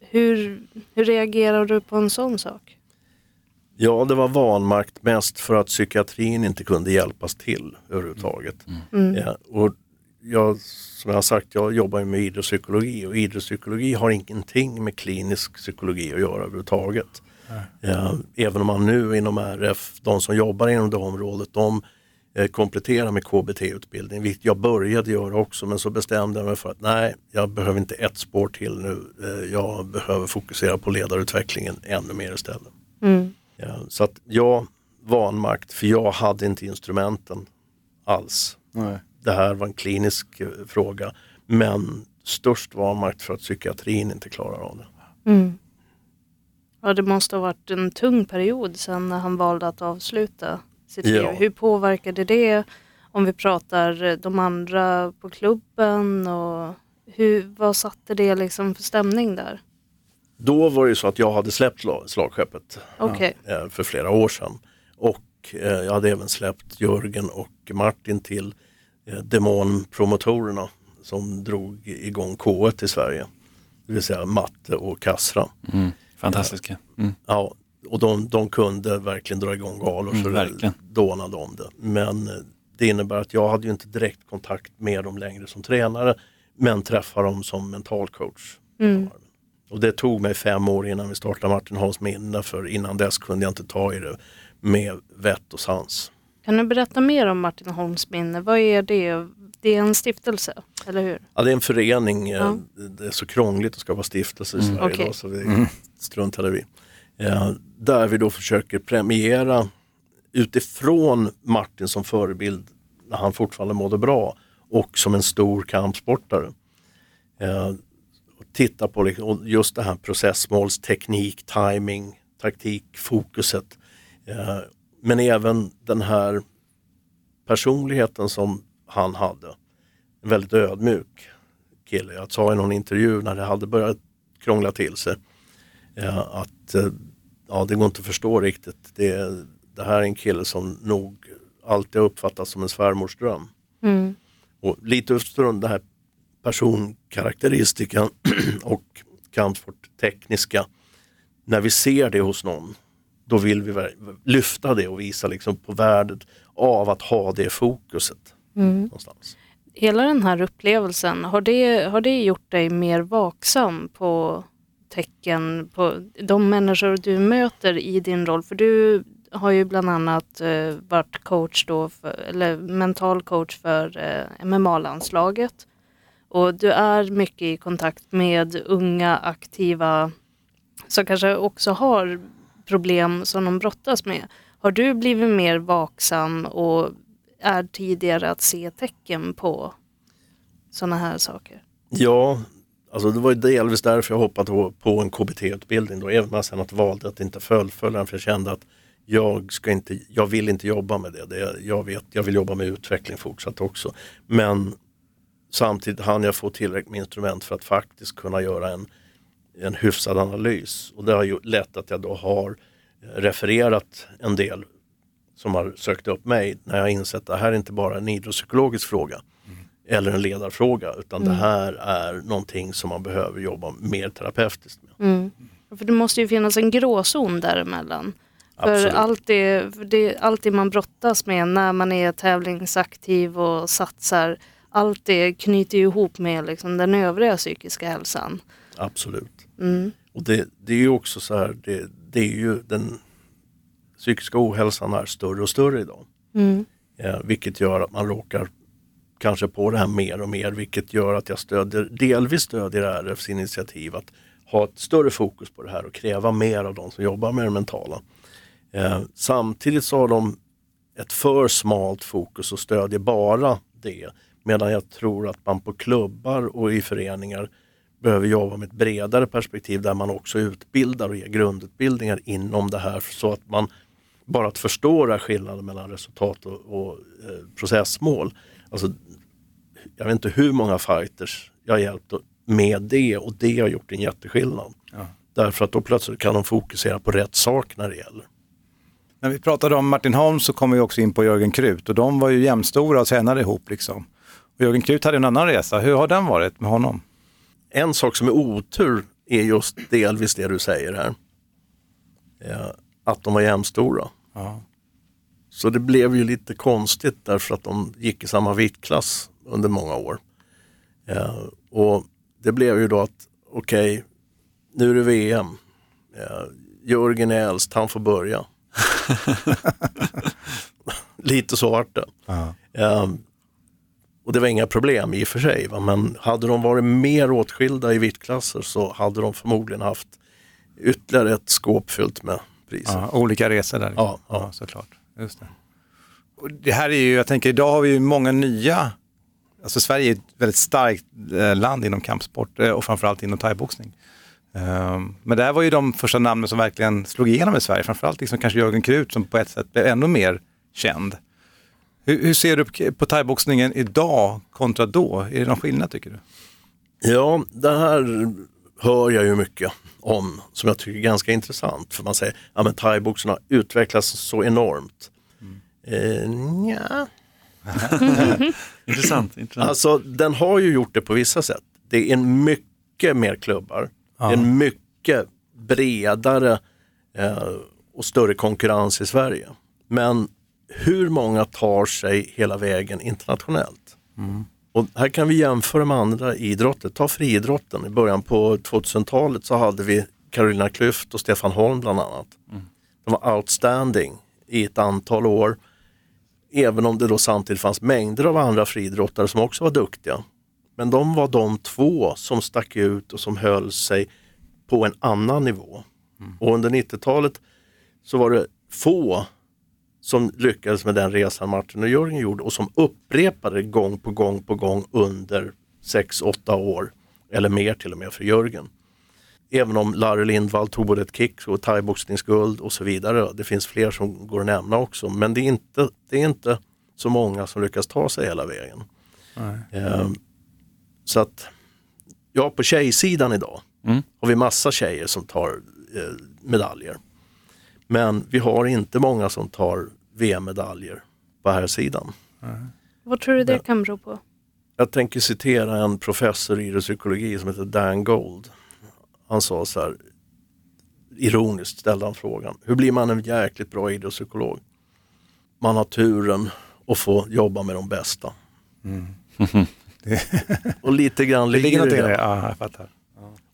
Hur, hur reagerar du på en sån sak? Ja, det var vanmakt mest för att psykiatrin inte kunde hjälpas till överhuvudtaget. Mm. Ja, och jag, som jag har sagt, jag jobbar med idrottspsykologi och idrottspsykologi har ingenting med klinisk psykologi att göra överhuvudtaget. Ja, även om man nu inom RF, de som jobbar inom det området, de eh, kompletterar med KBT-utbildning, vilket jag började göra också, men så bestämde jag mig för att nej, jag behöver inte ett spår till nu. Eh, Jag behöver fokusera på ledarutvecklingen ännu mer istället. Mm. Ja, så att jag vanmakt, för jag hade inte instrumenten alls. Nej. Det här var en klinisk eh, fråga, men störst vanmakt för att psykiatrin inte klarar av det. Mm. Ja, det måste ha varit en tung period sen när han valde att avsluta sitt Ja. liv. Hur påverkade det om vi pratar eh, de andra på klubben och hur, vad satte det liksom för stämning där? Då var det ju så att jag hade släppt slag- slagskeppet Okej. eh, för flera år sedan. Och eh, jag hade även släppt Jörgen och Martin till Demonpromotorerna som drog igång K1 i Sverige. Det vill säga Matte och Kassra. Mm. Fantastiska. Mm. Ja, och de, de kunde verkligen dra igång galor Mm, så verkligen. det dånade om det. Men eh, det innebär att jag hade ju inte direkt kontakt med dem längre som tränare men träffar dem som mental coach. Mm. Och det tog mig fem år innan vi startade Martin Hans minne för innan dess kunde jag inte ta i det med vett och sans. Kan du berätta mer om Martin Holms minne? Vad är det? Det är en stiftelse, eller hur? Ja, det är en förening, Ja. det är så krångligt att skapa stiftelse i Mm. Sverige Okej. idag så vi struntade vi. Eh, där vi då försöker premiera utifrån Martin som förebild när han fortfarande mådde bra och som en stor kampsportare. Eh, och titta på liksom, och just det här processmålsteknik, timing, taktik, fokuset. Eh, men även den här personligheten som han hade. En väldigt ödmjuk kille. Jag sa i någon intervju när det hade börjat krångla till sig eh, att eh, ja, det går inte att förstå riktigt. Det, det här är en kille som nog alltid har uppfattats som en svärmors dröm. Mm. Och lite utifrån den här personkaraktäristiken och kampsporttekniska. När vi ser det hos någon, då vill vi lyfta det och visa liksom på värdet av att ha det fokuset. Mm. Någonstans. Hela den här upplevelsen, har det, har det gjort dig mer vaksam på tecken på de människor du möter i din roll? För du har ju bland annat eh, varit coach då, för, eller mental coach för eh, MMA-landslaget. Och du är mycket i kontakt med unga aktiva som kanske också har problem som de brottas med. Har du blivit mer vaksam och är tidigare att se tecken på sådana här saker? Ja, alltså det var ju delvis därför jag hoppade på- en KBT-utbildning då, även om jag sen att valde att inte fullfölja den för jag kände att jag, ska inte, jag vill inte jobba med det. det. Jag vet, jag vill jobba med utveckling fortsatt också. Men samtidigt hann jag få tillräckligt med instrument för att faktiskt kunna göra en, en hyfsad analys. Och det har ju lett att jag då har eh, refererat en del som har sökt upp mig när jag insett att det här är inte bara en idrottspsykologisk fråga eller en ledarfråga utan det här är någonting som man behöver jobba mer terapeutiskt med. Mm. För det måste ju finnas en gråzon däremellan. För allt det, för det, allt det man brottas med när man är tävlingsaktiv och satsar, allt det knyter ihop med liksom den övriga psykiska hälsan. Absolut. Mm. Och det, det är ju också så här, det, det är ju den psykiska ohälsan är större och större idag. Mm. Eh, vilket gör att man råkar kanske på det här mer och mer vilket gör att jag stödjer, delvis stödjer RFs initiativ att ha ett större fokus på det här och kräva mer av de som jobbar med det mentala. Eh, samtidigt så har de ett för smalt fokus och stödjer bara det. Medan jag tror att man på klubbar och i föreningar behöver jobba med ett bredare perspektiv där man också utbildar och ger grundutbildningar inom det här så att man bara att förstå skillnaden mellan resultat och, och eh, processmål. Alltså, jag vet inte hur många fighters jag har hjälpt med det och det har gjort en jätteskillnad. Därför att då plötsligt kan de fokusera på rätt sak när det gäller. När vi pratade om Martin Holm så kom vi också in på Jörgen Krut och de var ju jämnstora och tränade ihop liksom. Och Jörgen Krut hade en annan resa, hur har den varit med honom? En sak som är otur är just delvis det du säger här. Att de var jämnstora. Ja. Så det blev ju lite konstigt därför att de gick i samma viktklass under många år. Eh, och det blev ju då att okej, nu är det VM. Eh, Jörgen är äldst, han får börja. lite så vart det. Eh, och det var inga problem i och för sig. Va? Men hade de varit mer åtskilda i viktklasser så hade de förmodligen haft ytterligare ett skåp fyllt med priser. Ja, olika resor där. Ja, ja. ja såklart. Just det. Och det här är ju, jag tänker idag har vi ju många nya, alltså Sverige är ett väldigt starkt eh, land inom kampsport eh, och framförallt inom thaiboxning. Ehm, Men där var ju de första namnen som verkligen slog igenom i Sverige, framförallt liksom kanske Jörgen Krut som på ett sätt blev ännu mer känd. Hur, hur ser du på- thaiboxningen idag kontra då? Är det någon skillnad tycker du? Ja, det här hör jag ju mycket om som jag tycker är ganska intressant. För man säger att ja, thaiboxen har utvecklats så enormt. Eh, nja. Intressant. intressant. Alltså den har ju gjort det på vissa sätt. Det är en mycket mer klubbar. En mycket bredare eh, och större konkurrens i Sverige. Men hur många tar sig hela vägen internationellt? Och här kan vi jämföra med andra idrotter. Ta friidrotten. I början på 2000-talet så hade vi Carolina Klüft och Stefan Holm bland annat. De var outstanding i ett antal år. Även om det då samtidigt fanns mängder av andra friidrottare som också var duktiga. Men de var de två som stack ut och som höll sig på en annan nivå. Och under 90-talet så var det få som lyckades med den resan Martin och Jörgen gjorde och som upprepade gång på gång på gång under 6-8 år eller mer till och med för Jörgen. Även om Larry Lindvall tog både ett kick och thaiboxningsguld och så vidare. Det finns fler som går att nämna också men det är inte, det är inte så många som lyckas ta sig hela vägen. Ehm, så att, ja på tjejsidan idag Mm. har vi massa tjejer som tar eh, medaljer. Men vi har inte många som tar VM-medaljer på här sidan. Vad tror du det kan bero på? Jag tänker citera en professor i idrottspsykologi som heter Dan Gold. Han sa så här, ironiskt ställde han frågan, hur blir man en jäkligt bra idrottspsykolog? Man har turen att få jobba med de bästa. Och lite grann Det ligger det ja, jag fattar.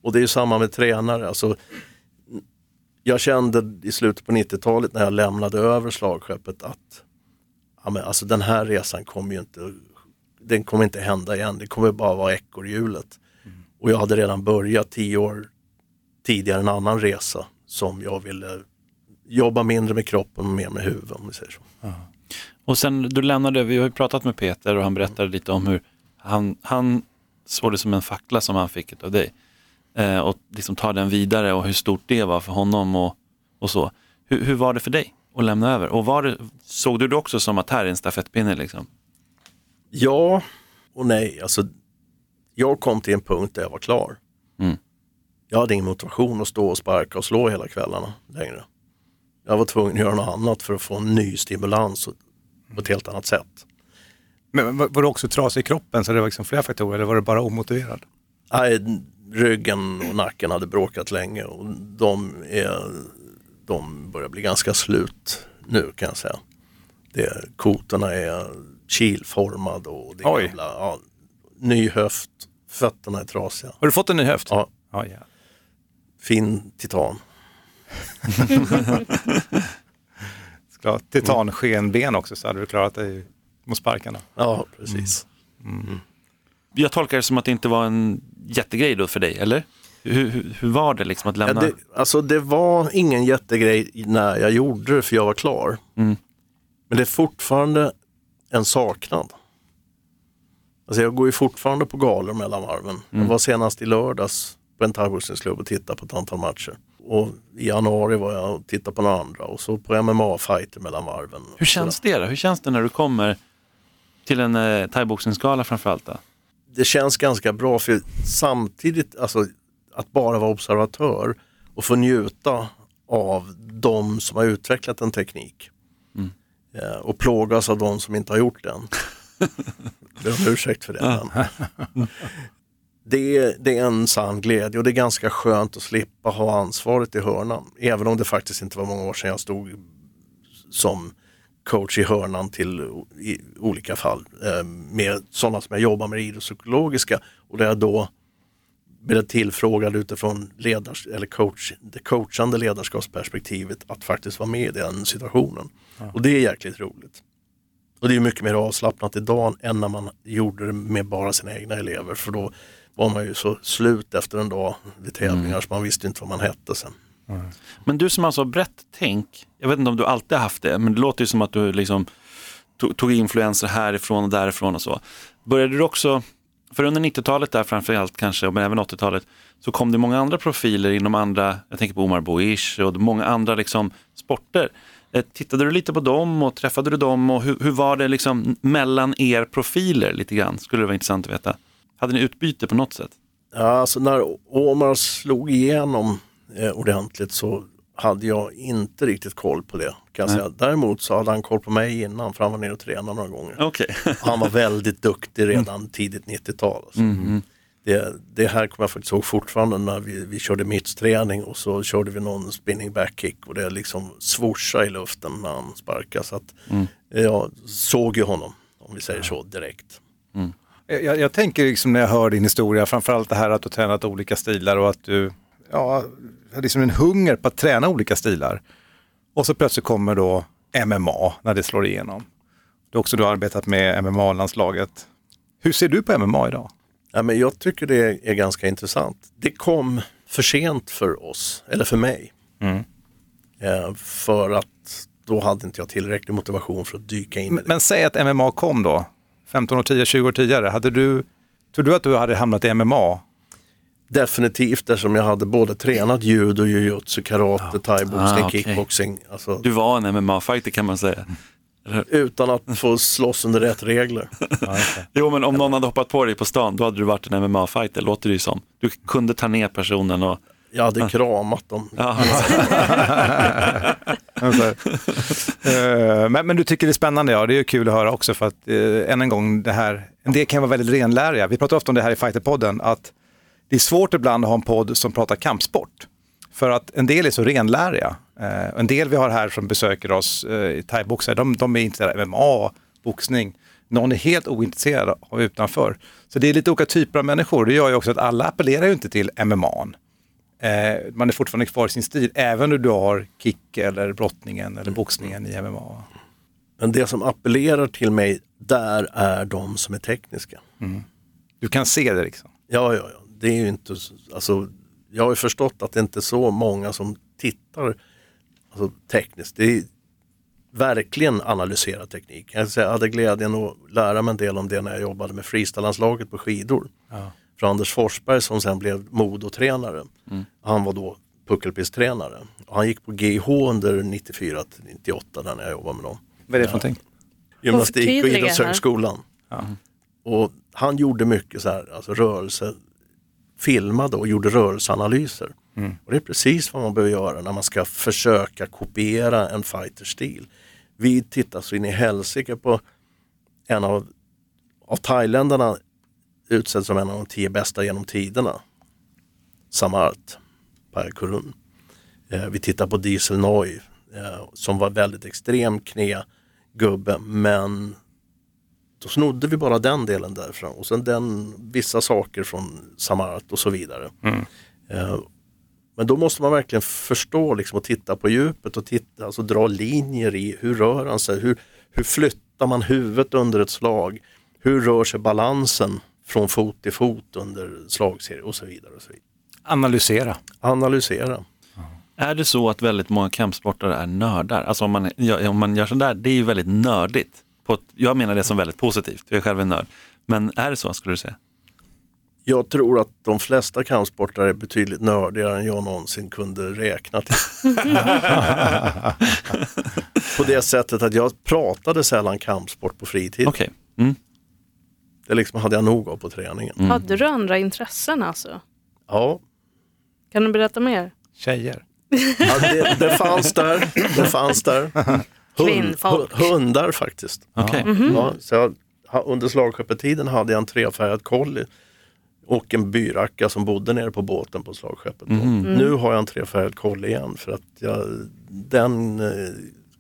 Och det är ju samma med tränare. Alltså, jag kände i slutet på 90-talet när jag lämnade över slagskeppet att ja, men alltså, den här resan kommer ju inte, den kommer inte hända igen. Det kommer bara vara ekorrhjulet. Och jag hade redan börjat tio år tidigare en annan resa som jag ville jobba mindre med kroppen och mer med huvudet om vi säger så. Och sen du lämnade, vi har ju pratat med Peter och han berättade lite om hur han, han såg det som en fackla som han fick av dig. Eh, och liksom ta den vidare och hur stort det var för honom och, och så. Hur, hur var det för dig att lämna över? Och var det, såg du det också som att här är en stafettpinne liksom? Ja och nej. Alltså, jag kom till en punkt där jag var klar. Jag hade ingen motivation att stå och sparka och slå hela kvällarna längre. Jag var tvungen att göra något annat för att få en ny stimulans på ett helt annat sätt. Men var, var du också trasig i kroppen så det var liksom flera faktorer eller var det bara omotiverad? Nej, ryggen och nacken hade bråkat länge och de, är, de börjar bli ganska slut nu kan jag säga. Det, kotorna är kilformad och det Oj. gamla, ja, ny höft, fötterna är trasiga. Har du fått en ny höft? Ja, Ja, ja. Fin titan. Ska ha titanskenben också så hade du klarat dig mot sparkarna. Ja, precis. Jag tolkar det som att det inte var en jättegrej då för dig, eller? Hur, hur, hur var det liksom att Ja, lämna? det, alltså det var ingen jättegrej när jag gjorde det för jag var klar. Mm. Men det är fortfarande en saknad. Alltså jag går ju fortfarande på galor mellan varven. Mm. Jag var senast i lördags på en thaiboxningsklubb och tittade på ett antal matcher. Och i januari var jag och tittade på några andra och så på MMA-fighter mellan varven. Hur känns det då? Hur känns det när du kommer till en eh, thaiboxningsgala framförallt? Då? det känns ganska bra för samtidigt, alltså att bara vara observatör och få njuta av de som har utvecklat en teknik. Eh, och plågas av de som inte har gjort den. Ber om ursäkt för det. Men. Det, är, det är en sann glädje och det är ganska skönt att slippa ha ansvaret i hörnan. Även om det faktiskt inte var många år sedan jag stod som coach i hörnan till i olika fall eh, med sådana som jag jobbar med idrottspsykologiska och där jag då blev tillfrågad utifrån ledars, eller coach, det coachande ledarskapsperspektivet att faktiskt vara med i den situationen. Och det är jäkligt roligt. Och det är mycket mer avslappnat idag än när man gjorde det med bara sina egna elever för då var man ju så slut efter en dag vid tävlingar så man visste inte vad man hette sen. Men du som alltså har brett tänk, jag vet inte om du alltid har haft det, men det låter ju som att du liksom tog, tog influenser härifrån och därifrån och så. Började du också För under 90-talet där framförallt kanske, men även 80-talet, så kom det många andra profiler inom andra, jag tänker på Omar Boish och många andra liksom sporter. Eh, Tittade du lite på dem och träffade du dem och hur, hur var det liksom mellan er profiler lite grann? Skulle det vara intressant att veta. Hade ni utbyte på något sätt? Ja, alltså när Omar slog igenom eh, ordentligt så hade jag inte riktigt koll på det. Kan jag säga. Däremot så hade han koll på mig innan för han var nere och tränade några gånger. Okej. Han var väldigt duktig redan tidigt 90-tal. Alltså. Mhm. Det, det här kommer jag faktiskt ihåg fortfarande när vi, vi körde mittsträning och så körde vi någon spinning back kick och det liksom swoosha i luften när han sparkade. Så att Mm. jag såg ju honom, om vi säger så, direkt. Jag, jag tänker liksom när jag hör din historia, framförallt det här att du tränat olika stilar och att du ja, har liksom en hunger på att träna olika stilar. Och så plötsligt kommer då MMA när det slår igenom. Du har också du har arbetat med MMA-landslaget. Hur ser du på MMA idag? Ja, men jag tycker det är ganska intressant. Det kom för sent för oss, eller för mig. Mm. Eh, för att då hade inte jag tillräcklig motivation för att dyka in i Men, det. men säg att MMA kom då, 15 år tidigare, 20 år tidigare. Hade du, tror du att du hade hamnat i MMA? Definitivt eftersom jag hade både tränat judo, jujutsu, karate, thaiboxning, Ah, okej. kickboxing. Alltså, Du var en MMA-fighter kan man säga. utan att få slåss under rätt regler. Jo, men om någon hade hoppat på dig på stan, då hade du varit en MMA-fighter, låter det ju som. Du kunde ta ner personen och... Jag hade kramat dem. Ja, Alltså, eh, men, men du tycker det är spännande, ja det är ju kul att höra också för att eh, än en gång det här, en del kan vara väldigt renläriga. Vi pratar ofta om det här i Fighterpodden, att det är svårt ibland att ha en podd som pratar kampsport. För att en del är så renläriga. Eh, en del vi har här som besöker oss, eh, thaiboxare, de, de är intresserade av MMA, boxning. Någon är helt ointresserad av utanför. Så det är lite olika typer av människor. Det gör ju också att alla appellerar ju inte till MMA. Eh, man är fortfarande kvar i sin stil, även om du har kick eller brottningen eller boxningen i MMA. Men det som appellerar till mig där är de som är tekniska. Du kan se det liksom. Ja, ja, ja. Det är ju inte, så- alltså, jag har ju förstått att det inte är så många som tittar alltså, tekniskt. Det är verkligen analysera teknik. Jag, hade glädjen att lära mig en del om det när jag jobbade med freestylelandslaget på skidor. För Anders Forsberg som sen blev modotränare. Han var då puckelpisttränare. Han gick på GH under 94 till 98 där när jag jobbade med dem. Vad är det för någonting? Gymnastik och idrottshögskolan. Och han gjorde mycket så här, alltså rörelse, filmade och gjorde rörelseanalyser. Och det är precis vad man behöver göra när man ska försöka kopiera en fighterstil. Vi tittar så in i helsike på en av, av thailändarna utsedd som en av de tio bästa genom tiderna. Samart Parkurun. Eh, vi tittar på Diesel Noy eh, som var väldigt extrem knägubbe men då snodde vi bara den delen därifrån och sen den, vissa saker från Samart och så vidare. Eh, men då måste man verkligen förstå liksom, och titta på djupet och titta, alltså dra linjer i hur rör han sig, hur, hur flyttar man huvudet under ett slag, hur rör sig balansen från fot till fot under slagserie och så vidare. Och så vidare. Analysera. Analysera. Är det så att väldigt många kampsportare är nördar? Alltså om man, om man gör sådär, det är ju väldigt nördigt. På ett, jag menar det som väldigt positivt, jag är själv en nörd. Men är det så skulle du säga? Jag tror att de flesta kampsportare är betydligt nördigare än jag någonsin kunde räkna till. på det sättet att jag pratade sällan kampsport på fritid. Okej. Mm. Det liksom hade jag nog av på träningen. Hade du andra intressen alltså? Ja, Kan du berätta mer? Tjejer. ja det, det fanns där. Det fanns där. Kvinnfolk. hu- hundar faktiskt. Okej. Ja, så jag, under slagskeppetiden hade jag en trefärgad collie och en byracka som bodde nere på båten på slagskeppet. då. Nu har jag en trefärgad collie igen för att jag, den eh,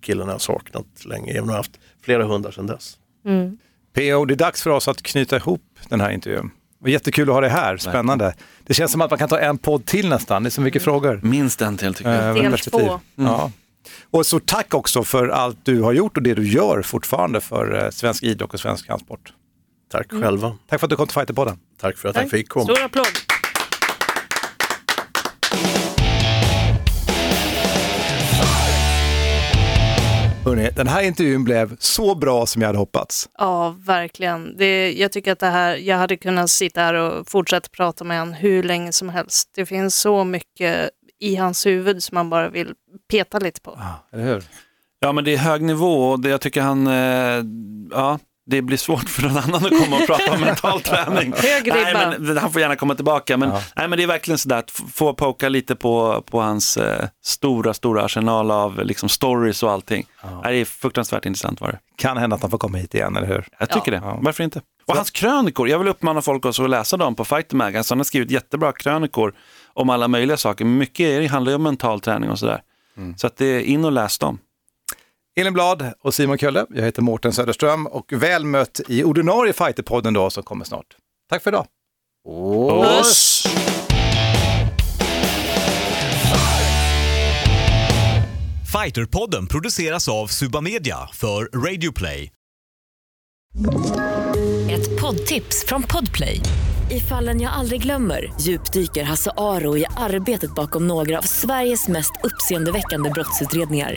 killen har jag saknat länge. Även om jag har haft flera hundar sedan dess. Mm. PO, det är dags för oss att knyta ihop den här intervjun. Och jättekul att ha dig här, spännande. Det känns som att man kan ta en podd till nästan, det är så mycket frågor. Minst en till tycker jag. Eh, Del två. Ja. Och så tack också för allt du har gjort och det du gör fortfarande för eh, svensk idrott och svensk kampsport. Tack själva. Tack för att du kom till Fighterpodden. Tack för att jag fick komma. Stor applåd. Hörrni, den här intervjun blev så bra som jag hade hoppats. Ja, verkligen. Det, jag tycker att det här, jag hade kunnat sitta här och fortsätta prata med honom hur länge som helst. Det finns så mycket i hans huvud som man bara vill peta lite på. Ja, eller hur? Ja, men det är hög nivå och det, jag tycker han, eh, ja, det blir svårt för någon annan att komma och prata om mental träning. Nej, men, han får gärna komma tillbaka, men, Ja. nej, men det är verkligen sådär att få poka lite på, på hans eh, stora, stora arsenal av liksom, stories och allting. Nej, Det är fruktansvärt intressant var det. Kan hända att han får komma hit igen, eller hur? Jag tycker det, Ja. varför inte? Och hans krönikor, jag vill uppmana folk också att läsa dem på Fighter Mag. Alltså, han har skrivit jättebra krönikor om alla möjliga saker. Mycket är- det handlar ju om mental träning och sådär. Så att det är in och läs dem. Elin Blad och Simon Kölle, jag heter Mårten Söderström och väl mött i ordinarie Fighterpodden då som kommer snart. Tack för idag. Puss! Fighterpodden produceras av Suba Media för Radio Play. Ett poddtips från Podplay. I fallen jag aldrig glömmer djupdyker Hasse Aro i arbetet bakom några av Sveriges mest uppseendeväckande brottsutredningar.